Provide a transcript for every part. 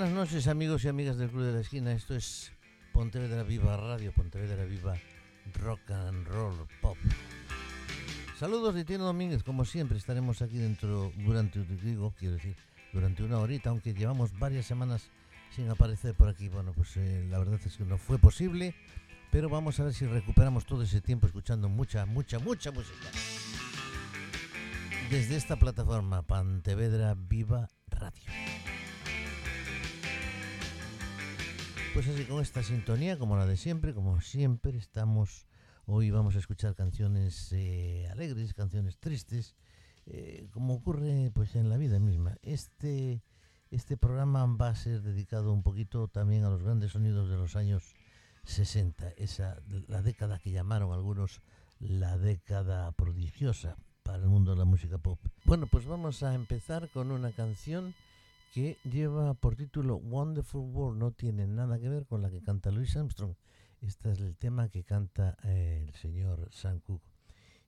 buenas noches amigos y amigas del Club de la Esquina. Esto es Pontevedra Viva Radio, Pontevedra Viva Rock and Roll Pop. Saludos de Tino Domínguez, como siempre estaremos aquí dentro durante, digo, quiero decir, durante una horita, aunque llevamos varias semanas sin aparecer por aquí. Bueno, pues eh, la verdad es que no fue posible, pero vamos a ver si recuperamos todo ese tiempo escuchando mucha, mucha, mucha música. Desde esta plataforma, Pontevedra Viva Radio. Pues así con esta sintonía, como la de siempre, como siempre, estamos. Hoy vamos a escuchar canciones eh, alegres, canciones tristes, eh, como ocurre pues en la vida misma. Este, este programa va a ser dedicado un poquito también a los grandes sonidos de los años 60, esa, la década que llamaron algunos la década prodigiosa para el mundo de la música pop. Bueno, pues vamos a empezar con una canción que lleva por título Wonderful World, no tiene nada que ver con la que canta Louis Armstrong. Este es el tema que canta eh, el señor Sam Cooke.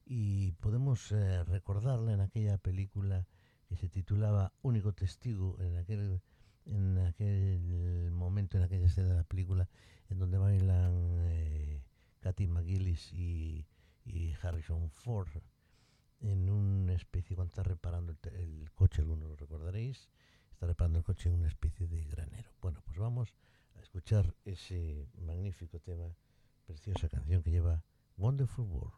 Y podemos eh, recordarla en aquella película que se titulaba Único Testigo, en aquel, en aquel momento, en aquella escena de la película, en donde bailan eh, Katy McGillis y, y, Harrison Ford en una especie, cuando está reparando el, el coche, algunos lo recordaréis, está reparando el coche en una especie de granero. Bueno, pues vamos a escuchar ese magnífico tema, preciosa canción que lleva Wonderful World.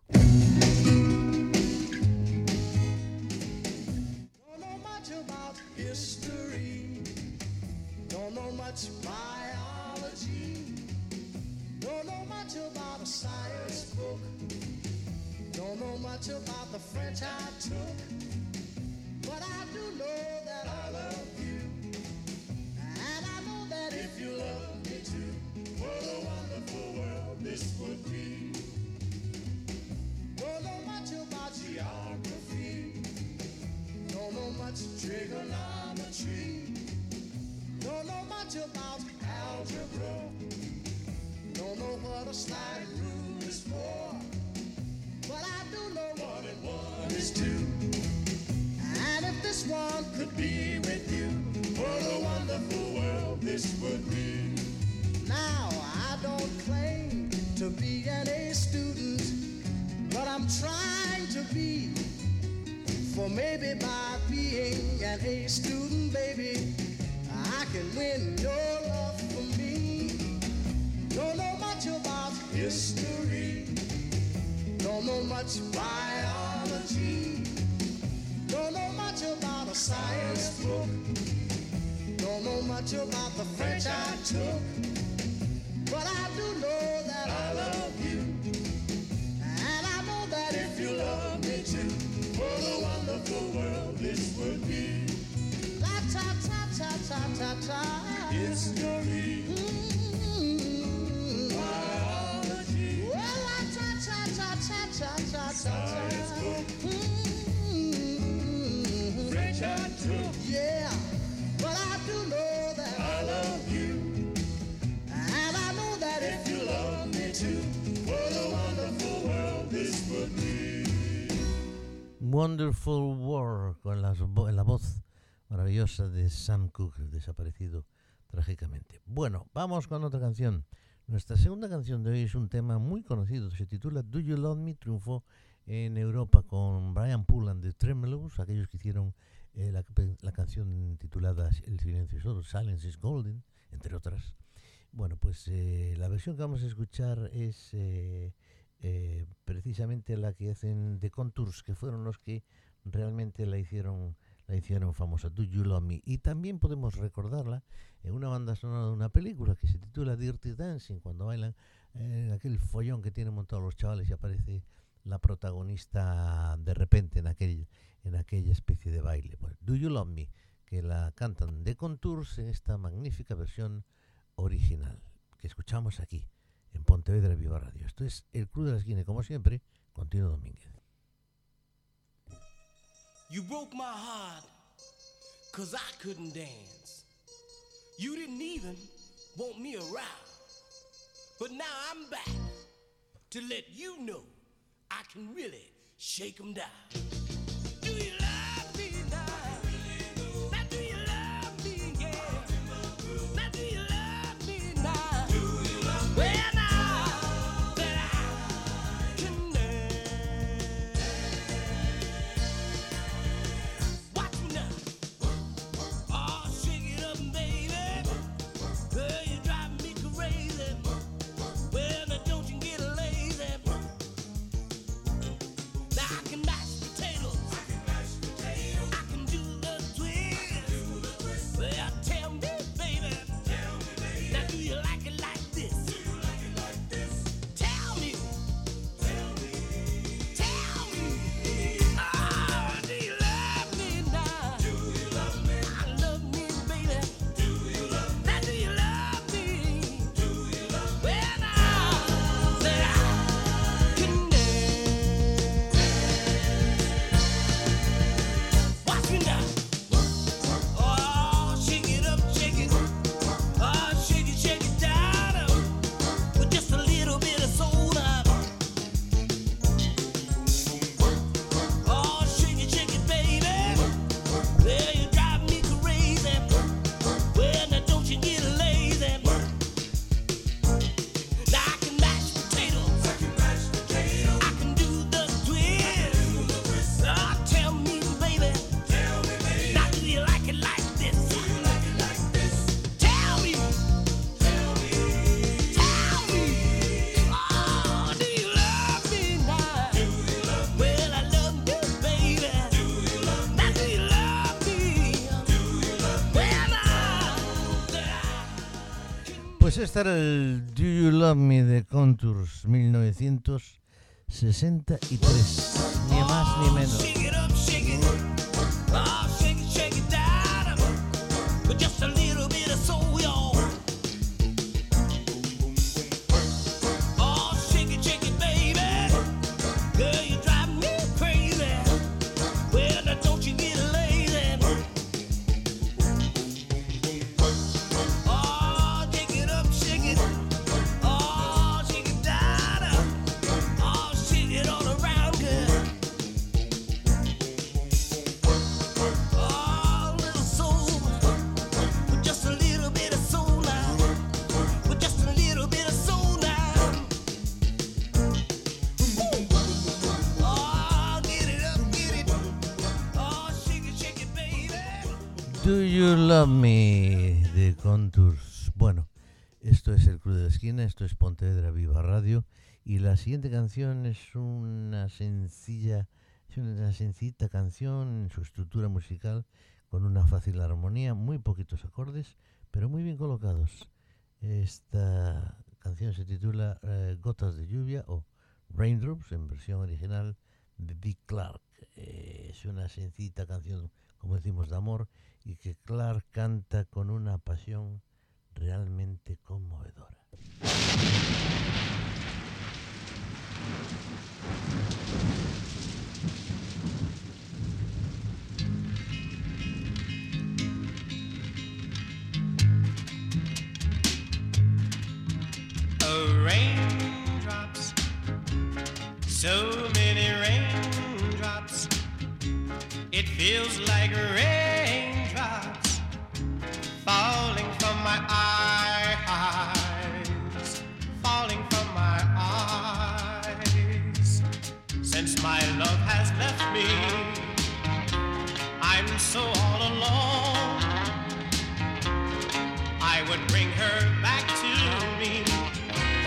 Don't know much about a science book. Don't know much about the French I took. But I do know this would be. Don't know much about geography. Don't know much trigonometry. Don't know much about algebra. Don't know what a slide rule is for. But I do know one and one is two. And if this one could be with you, what a wonderful world this would be. Now, I don't claim to be an A student, but I'm trying to be. For maybe by being an A student, baby, I can win your love for me. Don't know much about history, don't know much biology, don't know much about a science book, don't know much about the French I took, would be. La ta ta ta ta ta ta. It's Mm-hmm. Biology. Well, la ta ta ta ta ta ta ta. Science book. Mm-hmm. French I took. Yeah. Well, I do know that I love you. And I know that if you love me too, what a wonderful world this would be. Wonderful World, con la voz maravillosa de Sam Cooke, desaparecido trágicamente. Bueno, vamos con otra canción. Nuestra segunda canción de hoy es un tema muy conocido, se titula Do You Love Me, triunfó en Europa con Brian Poole and the Tremelows, aquellos que hicieron eh, la, la canción titulada El silencio es oro, Silence is Golden, entre otras. Bueno, pues eh, la versión que vamos a escuchar es eh, eh, precisamente la que hacen The Contours, que fueron los que realmente la hicieron la hicieron famosa, Do You Love Me. Y también podemos recordarla en una banda sonora de una película que se titula Dirty Dancing, cuando bailan eh, aquel follón que tienen montados los chavales y aparece la protagonista de repente en, aquel, en aquella especie de baile. Do You Love Me, que la cantan The Contours en esta magnífica versión original que escuchamos aquí en Pontevedra Viva Radio. Esto es el Club de la Esquina, como siempre, Continuo Domínguez. You broke my heart cause I couldn't dance. You didn't even want me around. But now I'm back to let you know I can really shake 'em down. Era el Do You Love Me de Contours 1963. Ni más ni menos. Do You Love Me de Contours. Bueno, esto es el Club de la Esquina, esto es Pontevedra Viva Radio y la siguiente canción es una sencilla, es una sencillita canción en su estructura musical con una fácil armonía, muy poquitos acordes, pero muy bien colocados. Esta canción se titula eh, Gotas de lluvia o Raindrops en versión original de Dick Clark. Eh, es una sencillita canción, como decimos, de amor y que Clark canta con una pasión realmente conmovedora. Raindrops, so many raindrops. It feels like raindrops falling from my eyes, falling from my eyes. Since my love has left me, I'm so all alone. I would bring her back to me,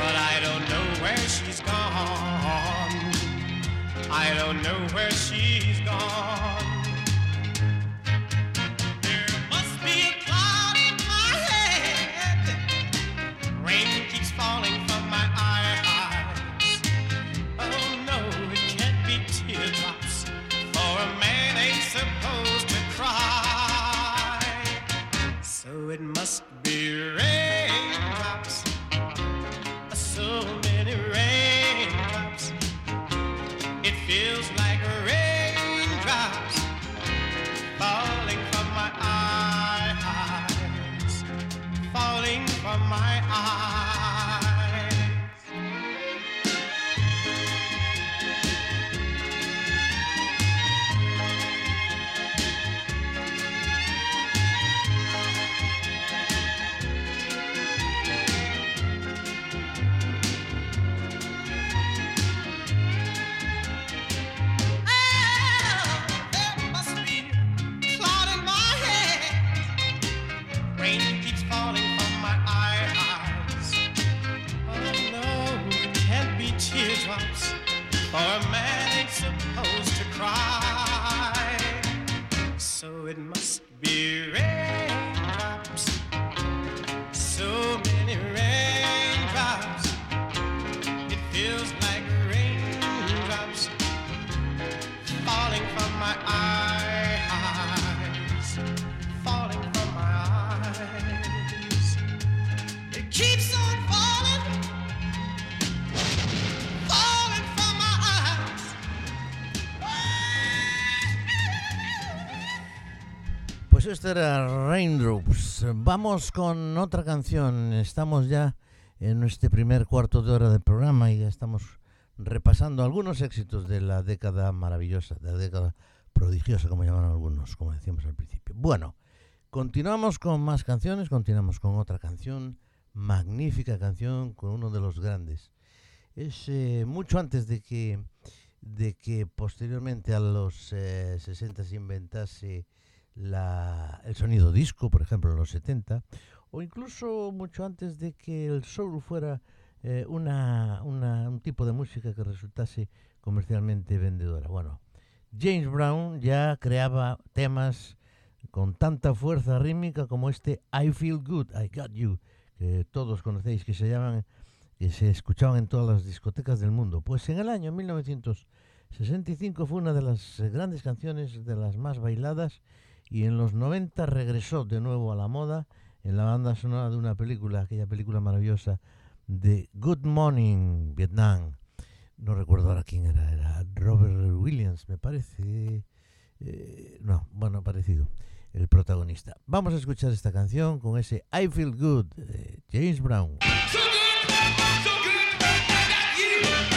but I don't know where she's gone. I don't know where she's gone. Supposed to cry. So it must be raindrops, Era Raindrops. Vamos con otra canción. Estamos ya en este primer cuarto de hora del programa y ya estamos repasando algunos éxitos de la década maravillosa, de la década prodigiosa, como llaman algunos, como decíamos al principio. Bueno, continuamos con más canciones, continuamos con otra canción, magnífica canción, con uno de los grandes. Es eh, mucho antes de que, de que posteriormente a los eh, 60 se inventase la- el sonido disco, por ejemplo, en los 70, o incluso mucho antes de que el soul fuera eh, una, una- un tipo de música que resultase comercialmente vendedora. Bueno, James Brown ya creaba temas con tanta fuerza rítmica como este I Feel Good, I Got You, que todos conocéis, que se llaman, que se escuchaban en todas las discotecas del mundo. Pues en el año 1965 fue una de las eh, grandes canciones, de las más bailadas, y en los 90 regresó de nuevo a la moda en la banda sonora de una película, aquella película maravillosa de Good Morning Vietnam. No recuerdo ahora quién era, era Robert Williams, me parece. Eh, no, bueno, parecido, el protagonista. Vamos a escuchar esta canción con ese I Feel Good de James Brown. So good, so good,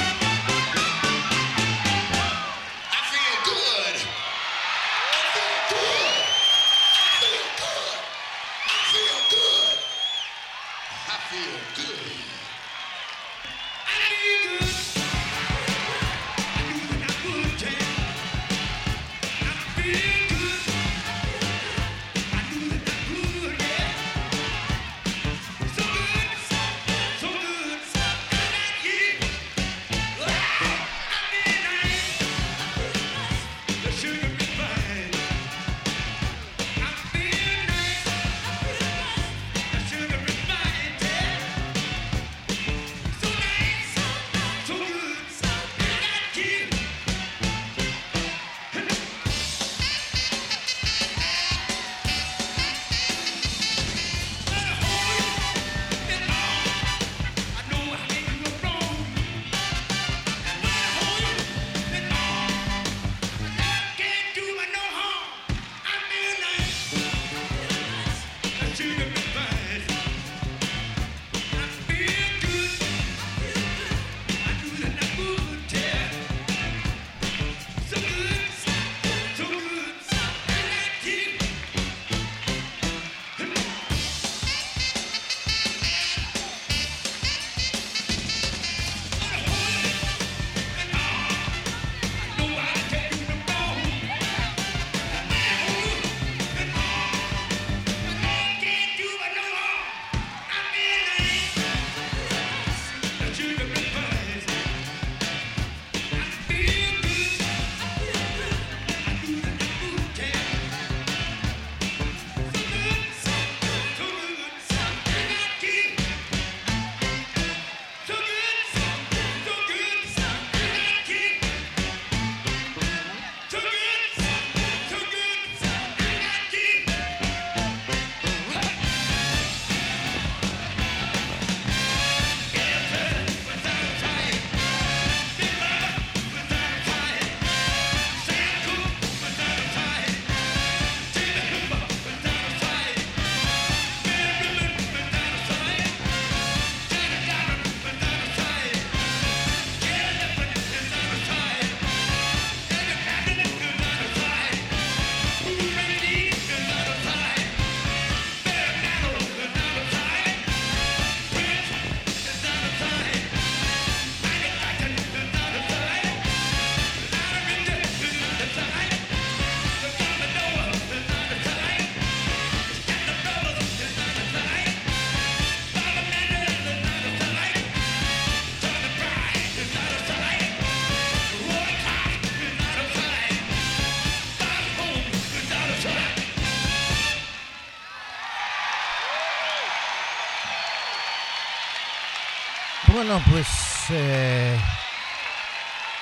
Bueno, pues eh,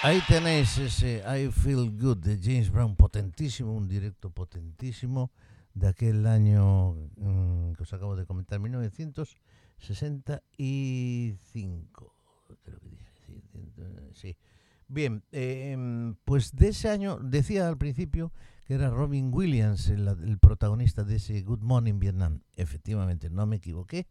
ahí tenéis ese I Feel Good de James Brown, potentísimo, un directo potentísimo de aquel año mm, que os acabo de comentar, 1965. Creo que dije, sí, sí. Bien, eh, pues de ese año, decía al principio que era Robin Williams el, el protagonista de ese Good Morning Vietnam. Efectivamente, no me equivoqué.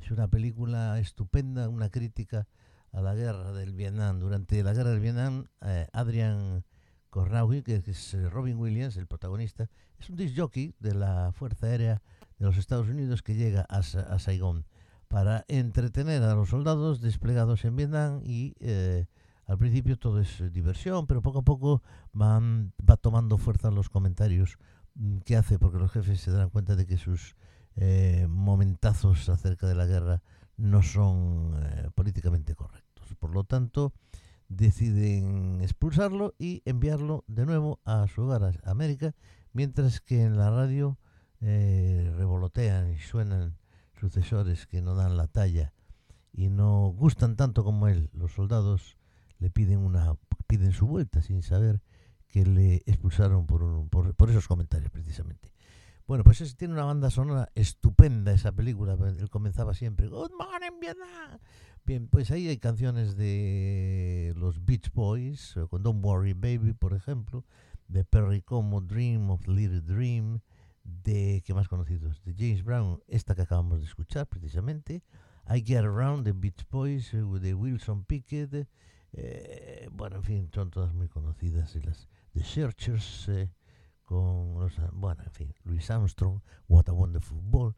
Es una película estupenda, una crítica a la guerra del Vietnam. Durante la guerra del Vietnam, eh, Adrian Corraui, que es eh, Robin Williams, el protagonista, es un disc jockey de la Fuerza Aérea de los Estados Unidos que llega a, Sa- a Saigón para entretener a los soldados desplegados en Vietnam y eh, al principio todo es diversión, pero poco a poco van, va tomando fuerza los comentarios mm, que hace, porque los jefes se dan cuenta de que sus eh, momentazos acerca de la guerra no son eh, políticamente correctos. Por lo tanto, deciden expulsarlo y enviarlo de nuevo a su hogar, a América, mientras que en la radio eh, revolotean y suenan sucesores que no dan la talla y no gustan tanto como él, los soldados le piden una piden su vuelta sin saber que le expulsaron por, un- por, por esos comentarios precisamente. Bueno, pues es- tiene una banda sonora estupenda esa película. Él comenzaba siempre, Good morning Vietnam. Bien, pues ahí hay canciones de los Beach Boys, eh, con Don't Worry Baby, por ejemplo, de Perry Como, Dream of Little Dream, de, ¿qué más conocidos? De James Brown, esta que acabamos de escuchar precisamente, I Get Around, de Beach Boys, eh, de Wilson Pickett, eh, bueno, en fin, son todas muy conocidas, y las The Searchers, eh, con, los, ah, bueno, en fin, Louis Armstrong, What a Wonderful Ball,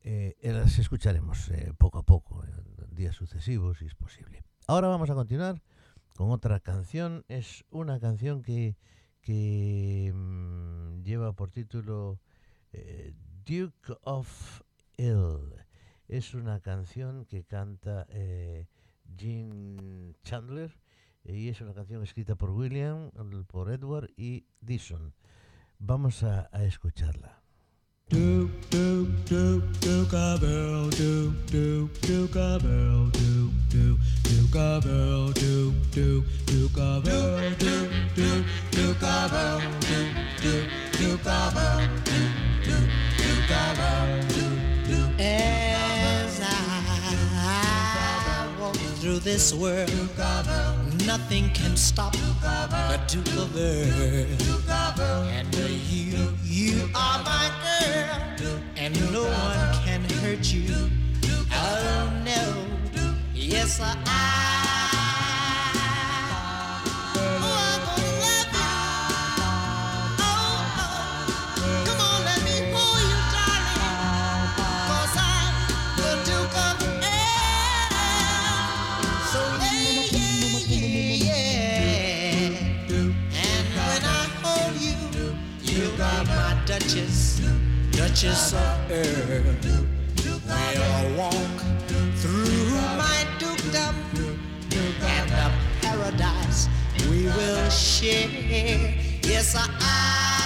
eh, las escucharemos eh, poco a poco, en días sucesivos, si es posible. Ahora vamos a continuar con otra canción. Es una canción que, que mm, lleva por título eh, Duke of Ill. Es una canción que canta eh, Gene Chandler y es una canción escrita por William, por Edward y Dixon. Vamos a, a escucharla. Duke, Duke, Duke, Duke of Earl, Duke, Duke, Duke of Earl, Duke, Duke, Duke of Earl, Duke, Duke, Duke of Earl, Duke, Duke, Duke of Earl, Duke, Duke, Duke of Earl, Duke, Duke, Duke of Earl, Duke, Duke, As I walk through this world, nothing can stop the Duke of Earl. And you, you are my girl, and no one can hurt you. Oh no, yes I. Of Earl. We'll walk through my dukedom and the paradise we will share. Yes, I.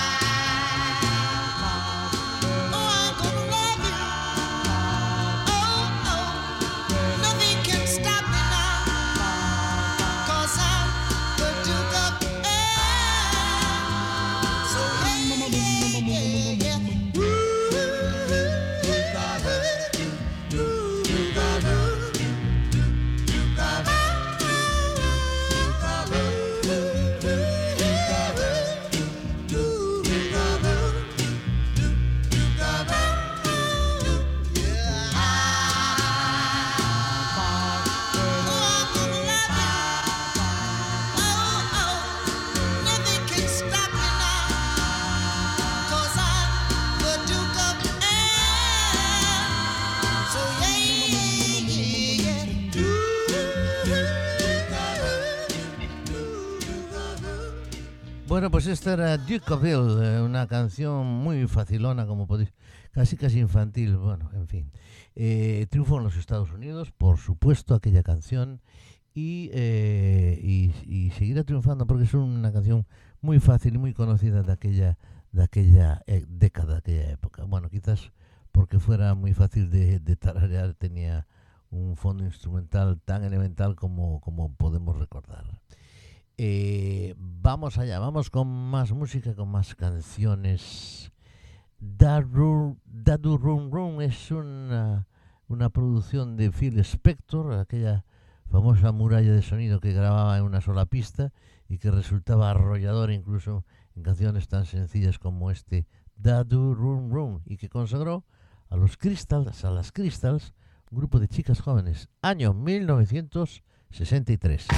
Esta era Duke of Hill, eh, una canción muy facilona, como podéis, casi casi infantil, bueno, en fin. Eh, triunfó en los Estados Unidos, por supuesto, aquella canción, y, eh, y, y seguirá triunfando porque es una canción muy fácil y muy conocida de aquella, de aquella eh, década, de aquella época. Bueno, quizás porque fuera muy fácil de, de tararear, tenía un fondo instrumental tan elemental como, como podemos recordar. Eh, vamos allá, vamos con más música, con más canciones. Dadu Dadu Rum Rum es una, una producción de Phil Spector, aquella famosa muralla de sonido que grababa en una sola pista y que resultaba arrollador incluso en canciones tan sencillas como este Dadu Rum Rum y que consagró a los Crystals, a las Crystals, un grupo de chicas jóvenes, año 1963.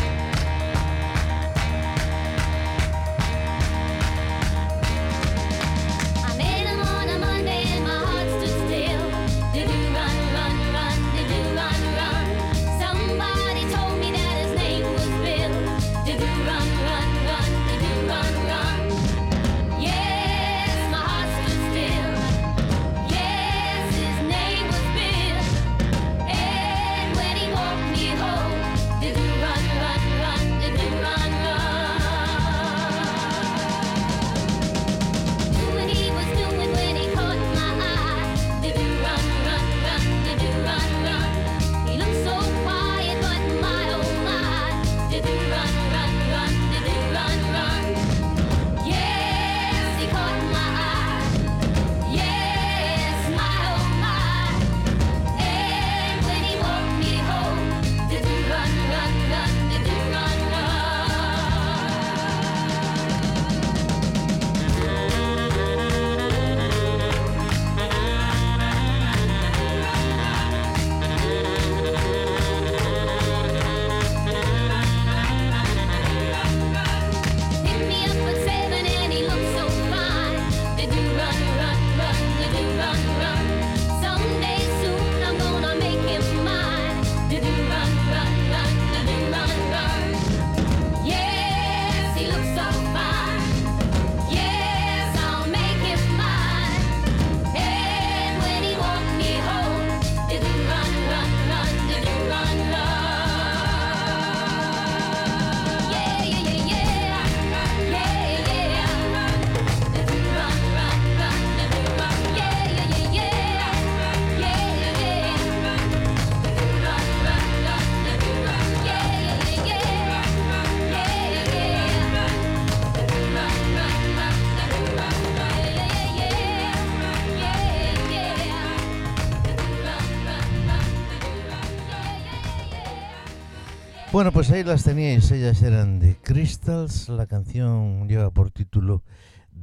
Bueno, pues ahí las teníais, ellas eran de Crystals, la canción lleva por título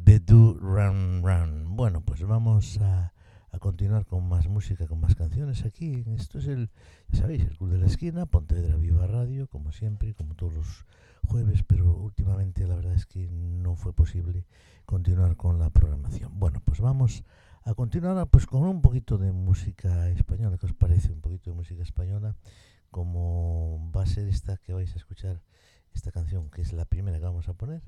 The Do Run Run. Bueno, pues vamos a, a continuar con más música, con más canciones aquí. Esto es el, ya sabéis, el Club de la Esquina, Pontevedra Viva Radio, como siempre, como todos los jueves, pero últimamente la verdad es que no fue posible continuar con la programación. Bueno, pues vamos a continuar pues con un poquito de música española, ¿qué os parece? Un poquito de música española como va a ser esta que vais a escuchar, esta canción, que es la primera que vamos a poner.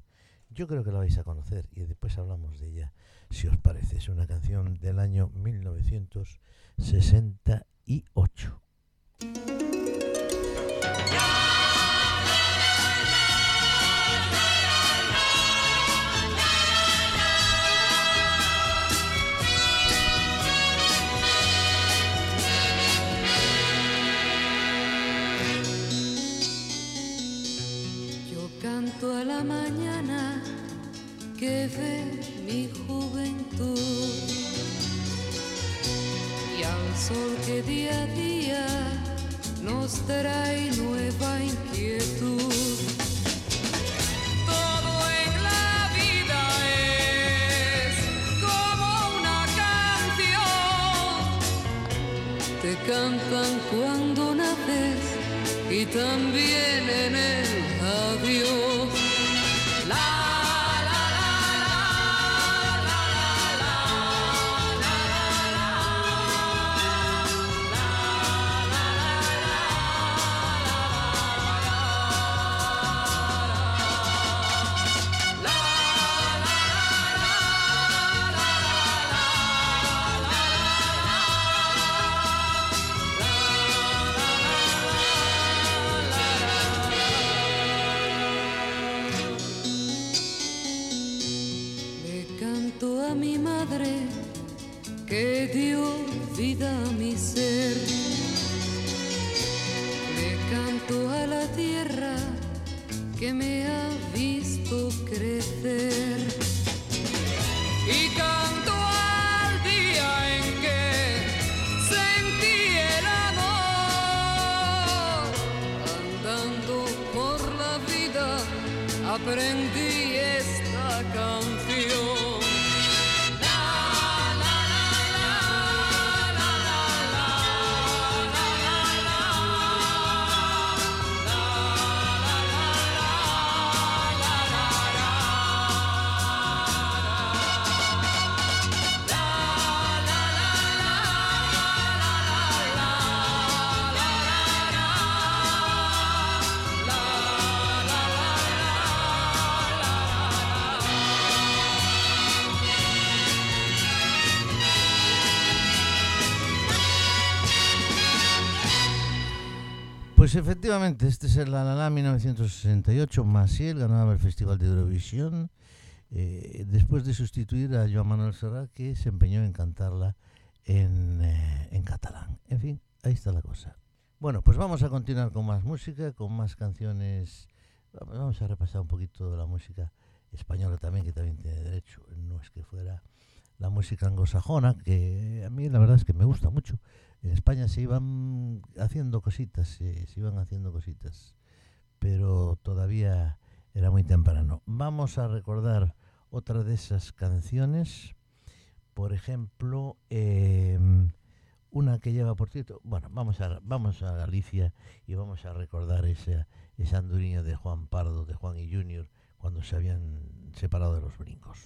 Yo creo que la vais a conocer y después hablamos de ella, si os parece. Es una canción del año 1968. Mañana que ve mi juventud y al sol que día a día nos trae nueva inquietud. Todo en la vida es como una canción. Te cantan cuando naces y también a mi madre que dio vida a mi ser. Le canto a la tierra que me ha visto crecer. Y canto al día en que sentí el amor. Andando por la vida aprendí Pues efectivamente, este es el La La La 1968. Maciel ganaba el Festival de Eurovisión eh, después de sustituir a Joan Manuel Serrat, que se empeñó en cantarla en, eh, en catalán. En fin, ahí está la cosa. Bueno, pues vamos a continuar con más música, con más canciones. Vamos a repasar un poquito de la música española también, que también tiene derecho. No es que fuera la música anglosajona, que a mí la verdad es que me gusta mucho. En España se iban haciendo cositas, se, iban haciendo cositas, pero todavía era muy temprano. Vamos a recordar otra de esas canciones, por ejemplo, em, una que lleva por título, bueno, vamos a, vamos a Galicia y vamos a recordar esa, esa de Juan Pardo, de Juan y Junior, cuando se habían separado de los brincos.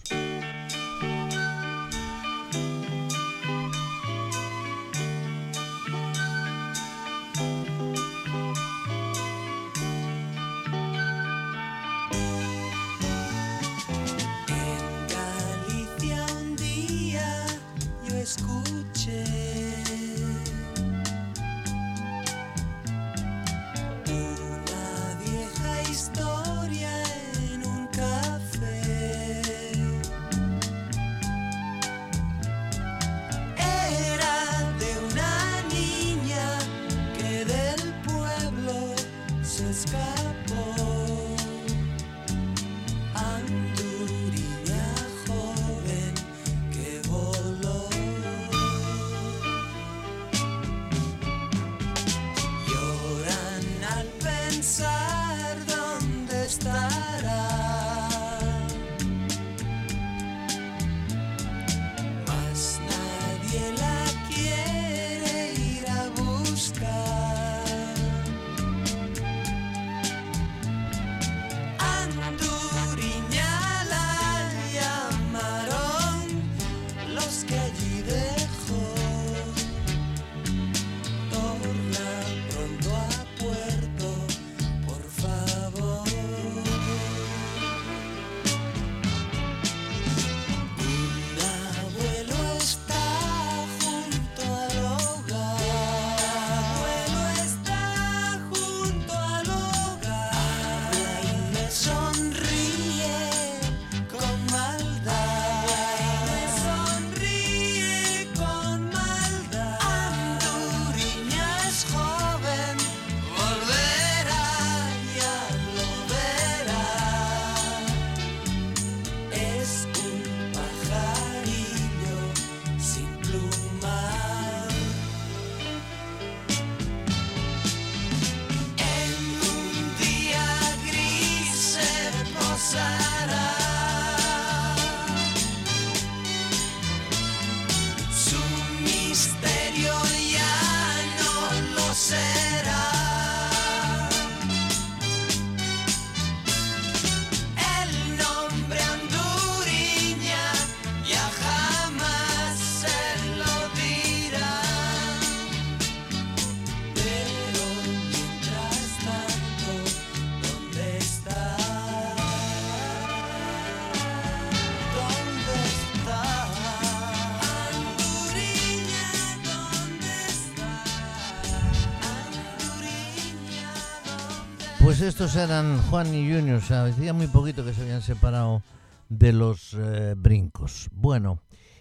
Estos eran Juan y Junior, o sea, hacía muy poquito que se habían separado de los eh, brincos. Bueno,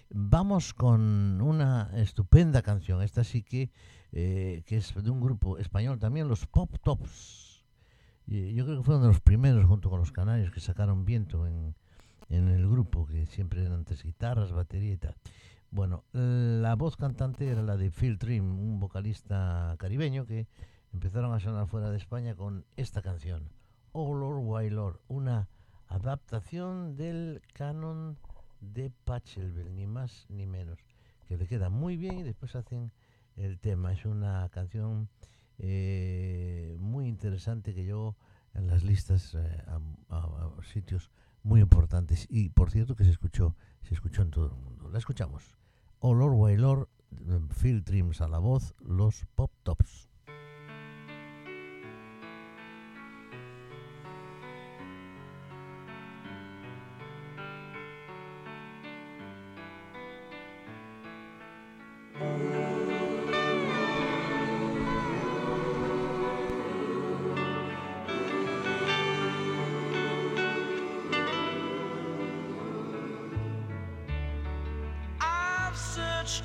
vamos con una estupenda canción, esta sí que, eh, que es de un grupo español también, los Pop Tops. Yo creo que fueron de los primeros, junto con los canarios, que sacaron viento en, en el grupo, que siempre eran tres guitarras, batería y tal. Bueno, la voz cantante era la de Phil Trim, un vocalista caribeño que empezaron a sonar fuera de España con esta canción, Oh Lord, Why una adaptación del canon de Pachelbel, ni más ni menos, que le queda muy bien y después hacen el tema. Es una canción eh, muy interesante que llegó en las listas eh, a, sitios muy importantes y por cierto que se escuchó, se escuchó en todo el mundo. La escuchamos. Oh Lord, Why Lord, Phil Trims a la voz, los Pop Tops.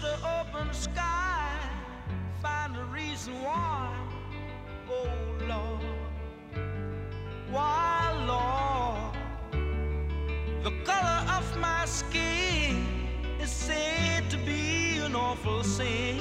The open sky, find a reason why. Oh Lord, why Lord? The color of my skin is said to be an awful sin.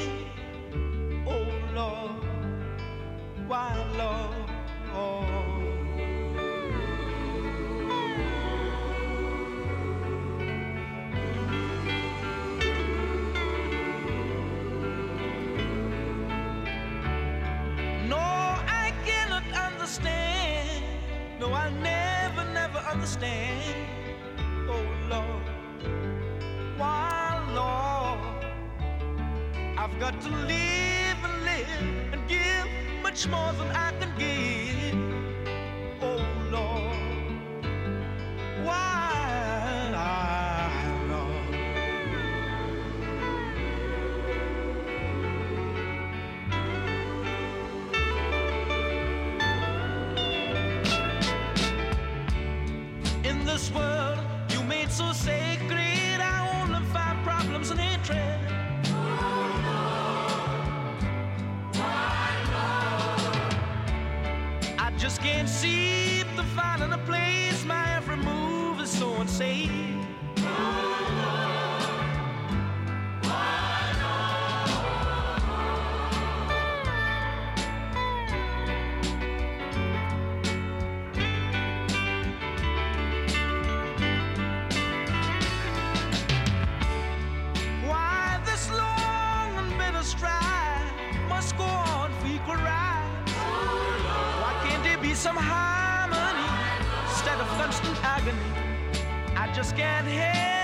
Understand. Oh Lord, why, Lord? I've got to live and live and give much more than some harmony instead of constant agony? I just can't help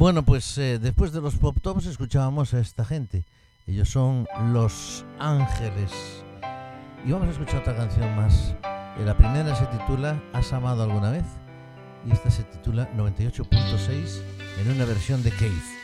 Bueno, pues eh, después de los pop tops escuchábamos a esta gente. Ellos son Los Ángeles. Y vamos a escuchar otra canción más. Eh, La primera se titula ¿Has amado alguna vez? Y esta se titula 98.6 en una versión de Keith.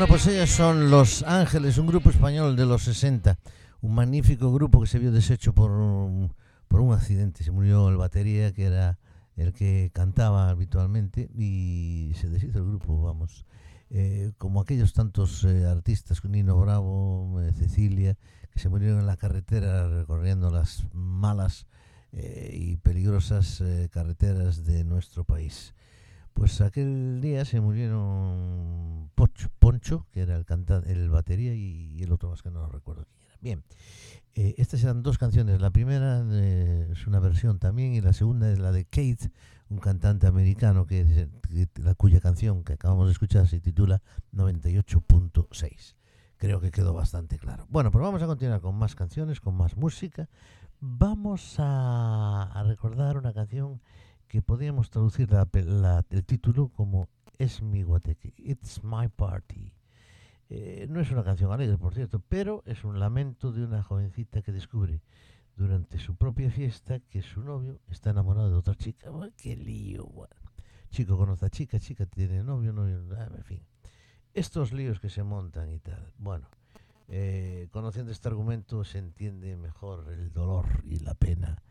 Bueno, pues ellos son Los Ángeles, un grupo español de los 60. Un magnífico grupo que se vio deshecho por un, por un accidente. Se murió el batería, que era el que cantaba habitualmente, y se deshizo el grupo, vamos. Eh, como aquellos tantos eh, artistas, Nino Bravo, eh, Cecilia, que se murieron en la carretera recorriendo las malas eh, y peligrosas eh, carreteras de nuestro país. Pues aquel día se murieron Pocho, Poncho, que era el el batería, y, el otro más que no recuerdo quién era. Bien, eh, estas eran dos canciones. La primera eh, es una versión también, y la segunda es la de Kate, un cantante americano que, que- la cuya canción que acabamos de escuchar se titula 98.6. Creo que quedó bastante claro. Bueno, pues vamos a continuar con más canciones, con más música. Vamos a recordar una canción que podríamos traducir la la- el título como Es mi guateque, It's My Party. Eh, no es una canción alegre, por cierto, pero es un lamento de una jovencita que descubre durante su propia fiesta que su novio está enamorado de otra chica. Buah, ¡Qué lío! Chico conoce a chica, chica tiene novio, novio, ah, en fin. Estos líos que se montan y tal. Bueno, eh, conociendo este argumento se entiende mejor el dolor y la pena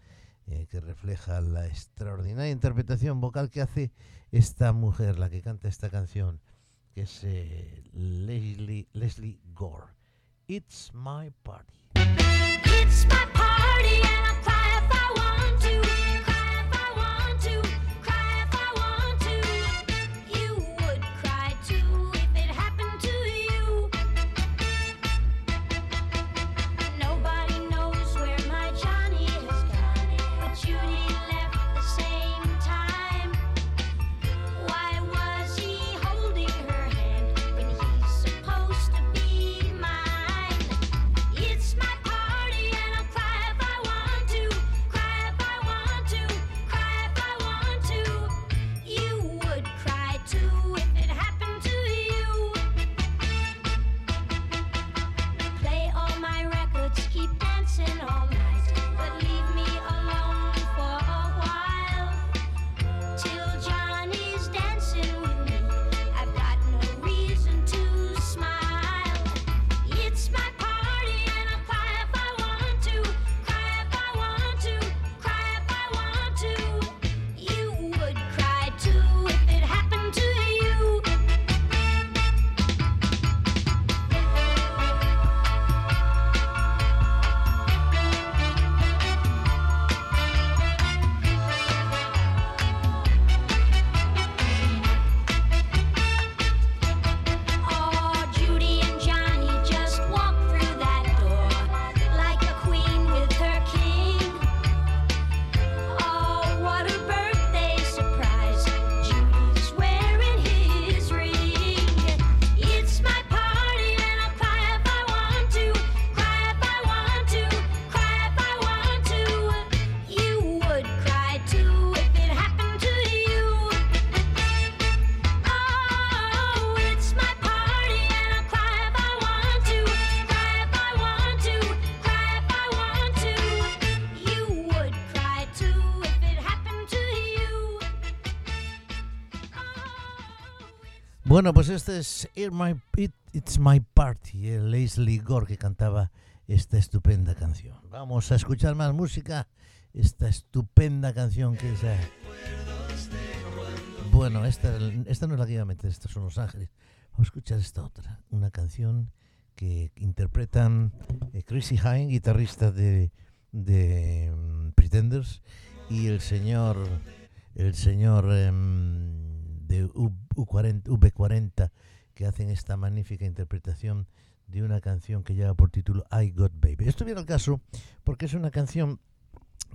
eh, que refleja la extraordinaria interpretación vocal que hace esta mujer, la que canta esta canción, que es eh, Leslie, Leslie Gore. It's my party. It's my party Bueno, pues este es It My, It- It's My Party, el Leslie Gore que cantaba esta estupenda canción. Vamos a escuchar más música, esta estupenda canción que es... eh, Bueno, esta, esta no es la que iba a meter, estos son Los Ángeles. Vamos a escuchar esta otra, una canción que interpretan eh, Chrissy Hine, guitarrista de, de mm, Pretenders, y el señor, el señor em, de U- U40, V40, que hacen esta magnífica interpretación de una canción que lleva por título I Got Baby. Esto viene al caso porque es una canción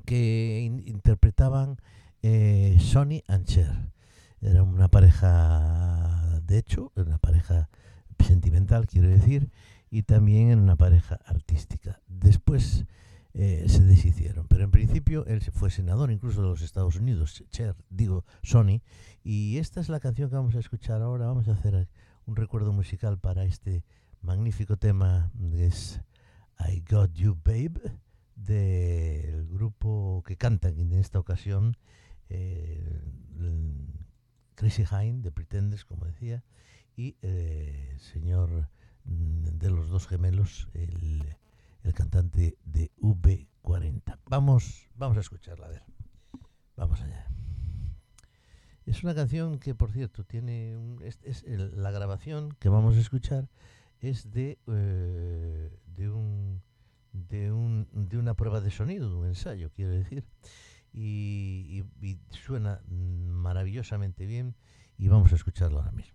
que in- interpretaban eh, Sonny and Cher. Era una pareja, de hecho, una pareja sentimental, quiero decir, y también una pareja artística. Después eh, se deshicieron, pero en principio él fue senador incluso de los Estados Unidos, Cher, digo, Sony, y esta es la canción que vamos a escuchar ahora. Vamos a hacer un recuerdo musical para este magnífico tema que es I Got You Babe del grupo que cantan en esta ocasión eh, Chrissy Hine de Pretenders, como decía, y eh, el señor mm, de los dos gemelos, el, el cantante de V40. Vamos, vamos a escucharla, a ver. Vamos allá. Es una canción que, por cierto, tiene es, la grabación que vamos a escuchar es de eh, de un de un de una prueba de sonido, un ensayo, quiero decir, y, y- y suena maravillosamente bien y vamos a escucharlo ahora mismo.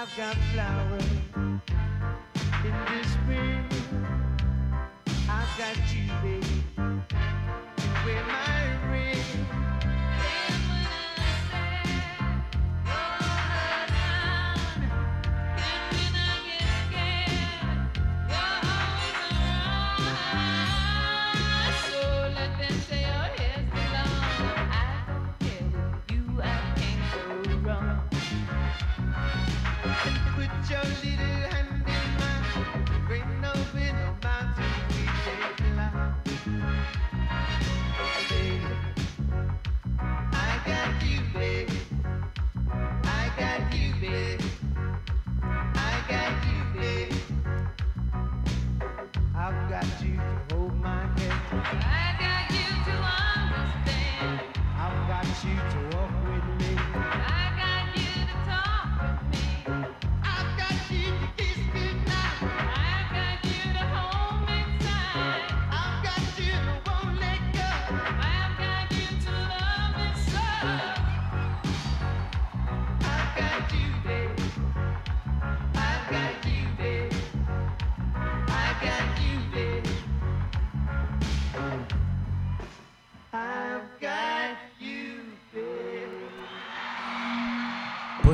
I've got flowers in this spring. I've got you, baby.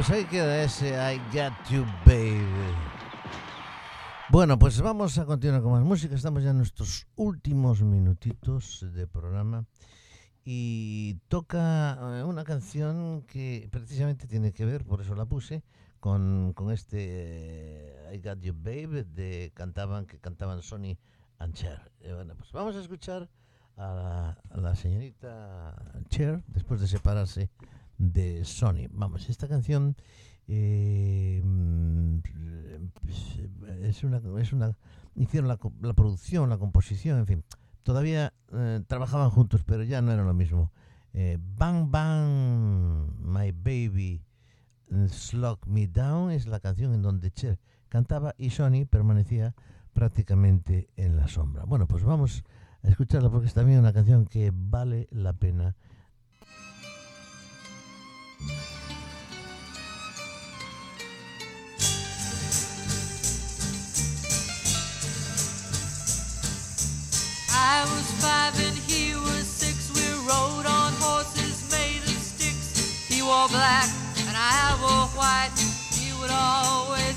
Pues ahí queda ese I Got You Baby. Bueno, pues vamos a continuar con más música. Estamos ya en nuestros últimos minutitos de programa. Y toca eh, una canción que precisamente tiene que ver, por eso la puse, con, con este eh, I Got You Baby de cantaban, que cantaban Sony and Cher. Eh, bueno, pues vamos a escuchar a la, a la señorita Cher después de separarse de Sony. Vamos, esta canción eh, mm, es una, es una hicieron la, la producción, la composición, en fin, todavía eh, trabajaban juntos, pero ya no era lo mismo. Eh, bang Bang, My Baby, Slug Me Down es la canción en donde Cher cantaba y Sony permanecía prácticamente en la sombra. Bueno, pues vamos a escucharla porque es también una canción que vale la pena I was five and he was six. We rode on horses made of sticks. He wore black and I wore white. He would always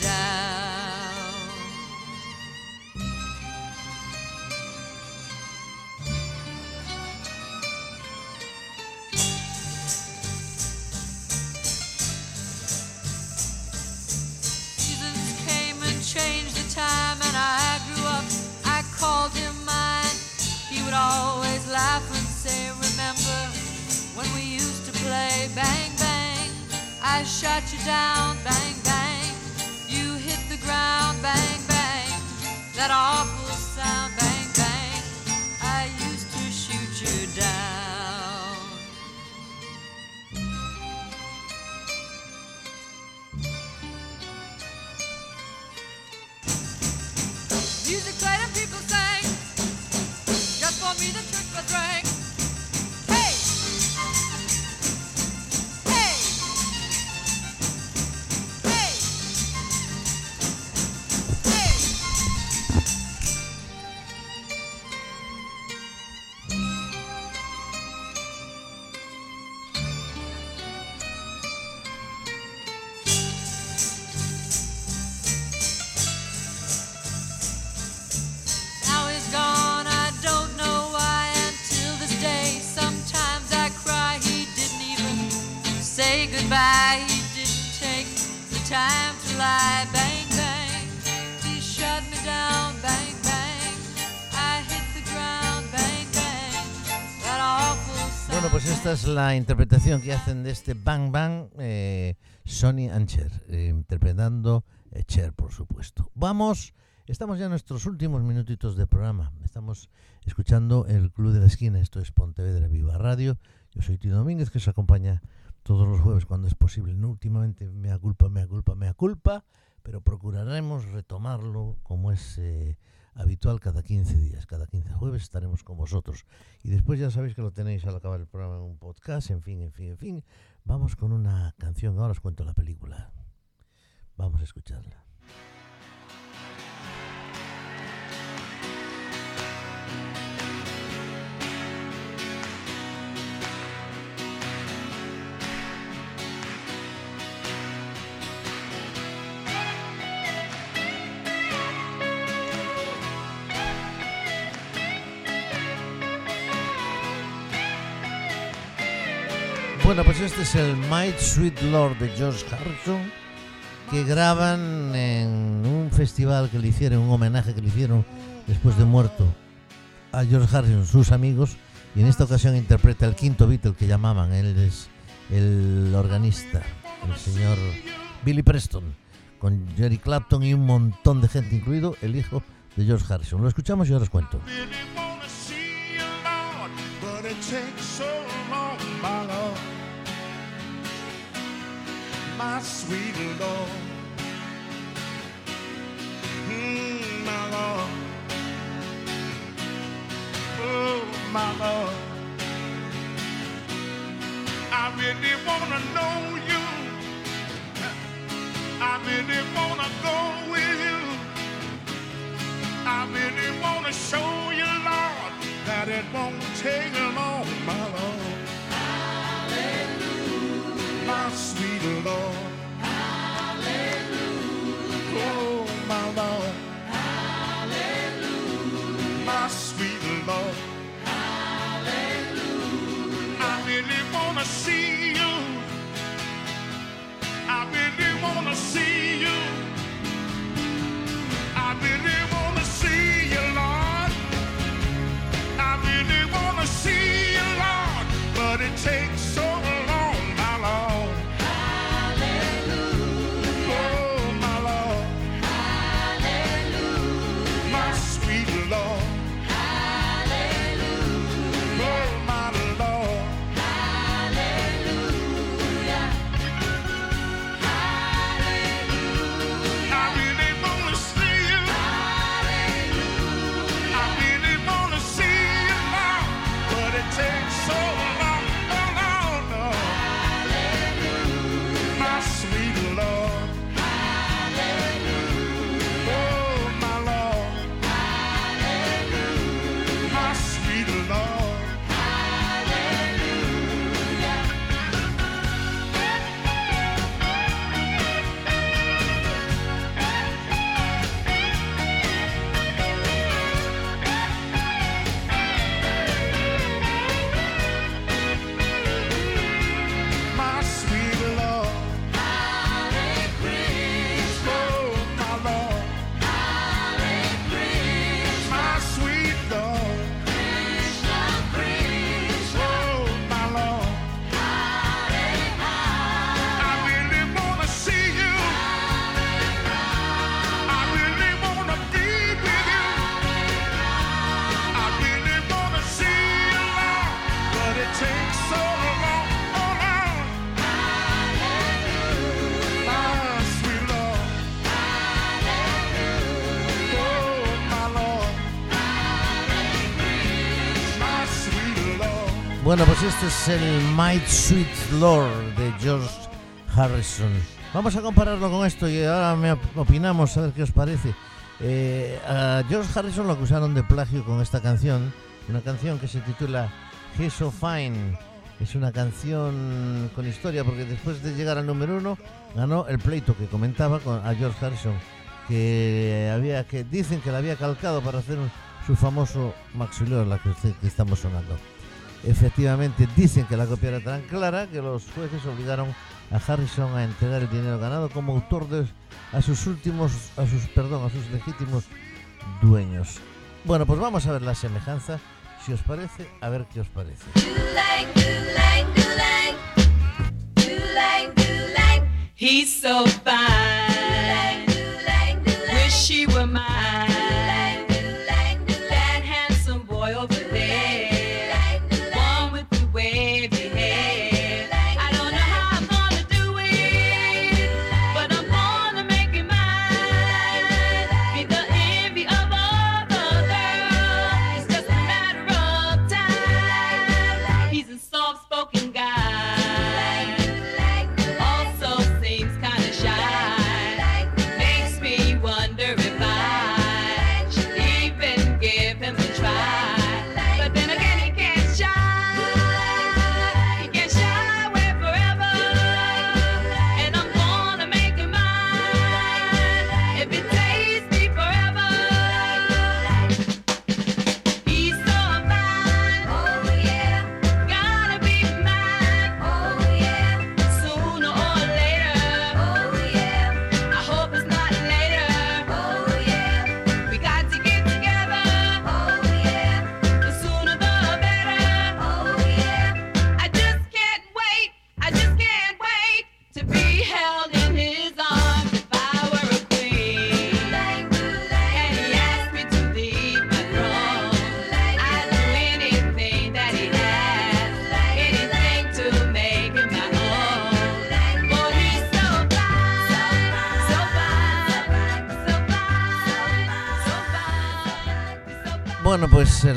down. Came and changed the time, and I grew up. I called him mine. He would always laugh and say, Remember when we used to play bang bang? I shot you down, bang bang. Ground, bang bang. That awful sound, la interpretación que hacen de este Bang Bang eh, Sonny and Cher, eh, interpretando eh, Cher, por supuesto. Vamos, estamos ya en nuestros últimos minutitos de programa. Estamos escuchando el Club de la Esquina, esto es Pontevedra Viva Radio. Yo soy Tito Domínguez, que os acompaña todos los jueves cuando es posible. No, últimamente mea culpa, mea culpa, mea culpa, pero procuraremos retomarlo como es eh, habitual cada 15 días. Cada 15 jueves estaremos con vosotros. Y después ya sabéis que lo tenéis al acabar el programa en un podcast, en fin, en fin, en fin. Vamos con una canción, ahora os cuento la película. Vamos a escucharla. Bueno, pues este es el My Sweet Lord de George Harrison que graban en un festival que le hicieron, un homenaje que le hicieron después de muerto a George Harrison, sus amigos, y en esta ocasión interpreta el quinto Beatle que llamaban, él es el organista, el señor Billy Preston, con Jerry Clapton y un montón de gente, incluido el hijo de George Harrison. Lo escuchamos y ahora os cuento. My sweet Lord. Mm, my Lord. Oh, my Lord. I really wanna know you. I really wanna go with you. I really want to show you, Lord, that it won't take long, my Lord. My sweet Lord. Hallelujah. Oh, my Lord. Hallelujah. My sweet Lord. Hallelujah. I really want to see you. I really want to see you. Este es el My Sweet Lord de George Harrison. Vamos a compararlo con esto y ahora me op- opinamos a ver qué os parece. Eh, a George Harrison lo acusaron de plagio con esta canción, una canción que se titula He's So Fine. Es una canción con historia porque después de llegar al número uno ganó el pleito que comentaba con, a George Harrison que había que dicen que la había calcado para hacer un- su famoso Maxilor, la que, que estamos sonando. Efectivamente, dicen que la copia era tan clara que los jueces obligaron a Harrison a entregar el dinero ganado como autor de, a sus últimos, a sus, perdón, a sus legítimos dueños. Bueno, pues vamos a ver la semejanza, si os parece, a ver qué os parece.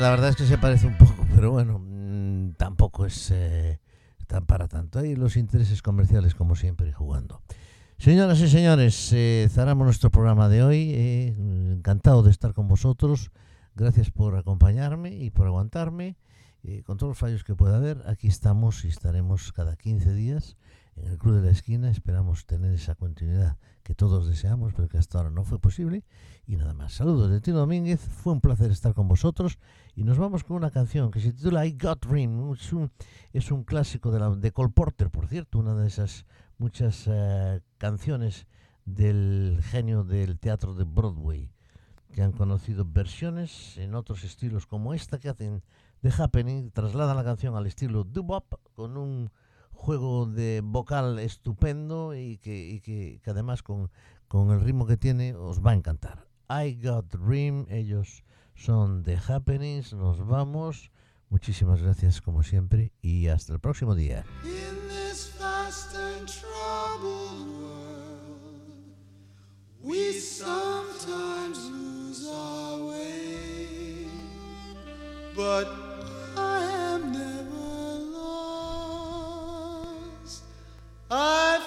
La verdad es que se parece un poco, pero bueno, mm, tampoco es eh, tan para tanto. Hay los intereses comerciales, como siempre, jugando. Señoras y señores, eh, cerramos nuestro programa de hoy. eh, encantado de estar con vosotros. Gracias por acompañarme y por aguantarme. Eh, con todos los fallos que pueda haber, aquí estamos y estaremos cada 15 días en el Club de la Esquina. Esperamos tener esa continuidad que todos deseamos, pero que hasta ahora no fue posible. Y nada más. Saludos de Tino Domínguez. Fue un placer estar con vosotros. Y nos vamos con una canción que se titula I Got Dream. Es un, es un clásico de, la, de Cole Porter, por cierto, una de esas muchas eh, canciones del genio del teatro de Broadway, que han conocido versiones en otros estilos como esta que hacen The Happening, trasladan la canción al estilo doo-wop con un juego de vocal estupendo y que, y que, que además con, con el ritmo que tiene os va a encantar. I Got Dream, ellos son The Happenings, nos vamos. Muchísimas gracias como siempre y hasta el próximo día. In this fast and troubled world, we sometimes lose our way. But I am never lost. I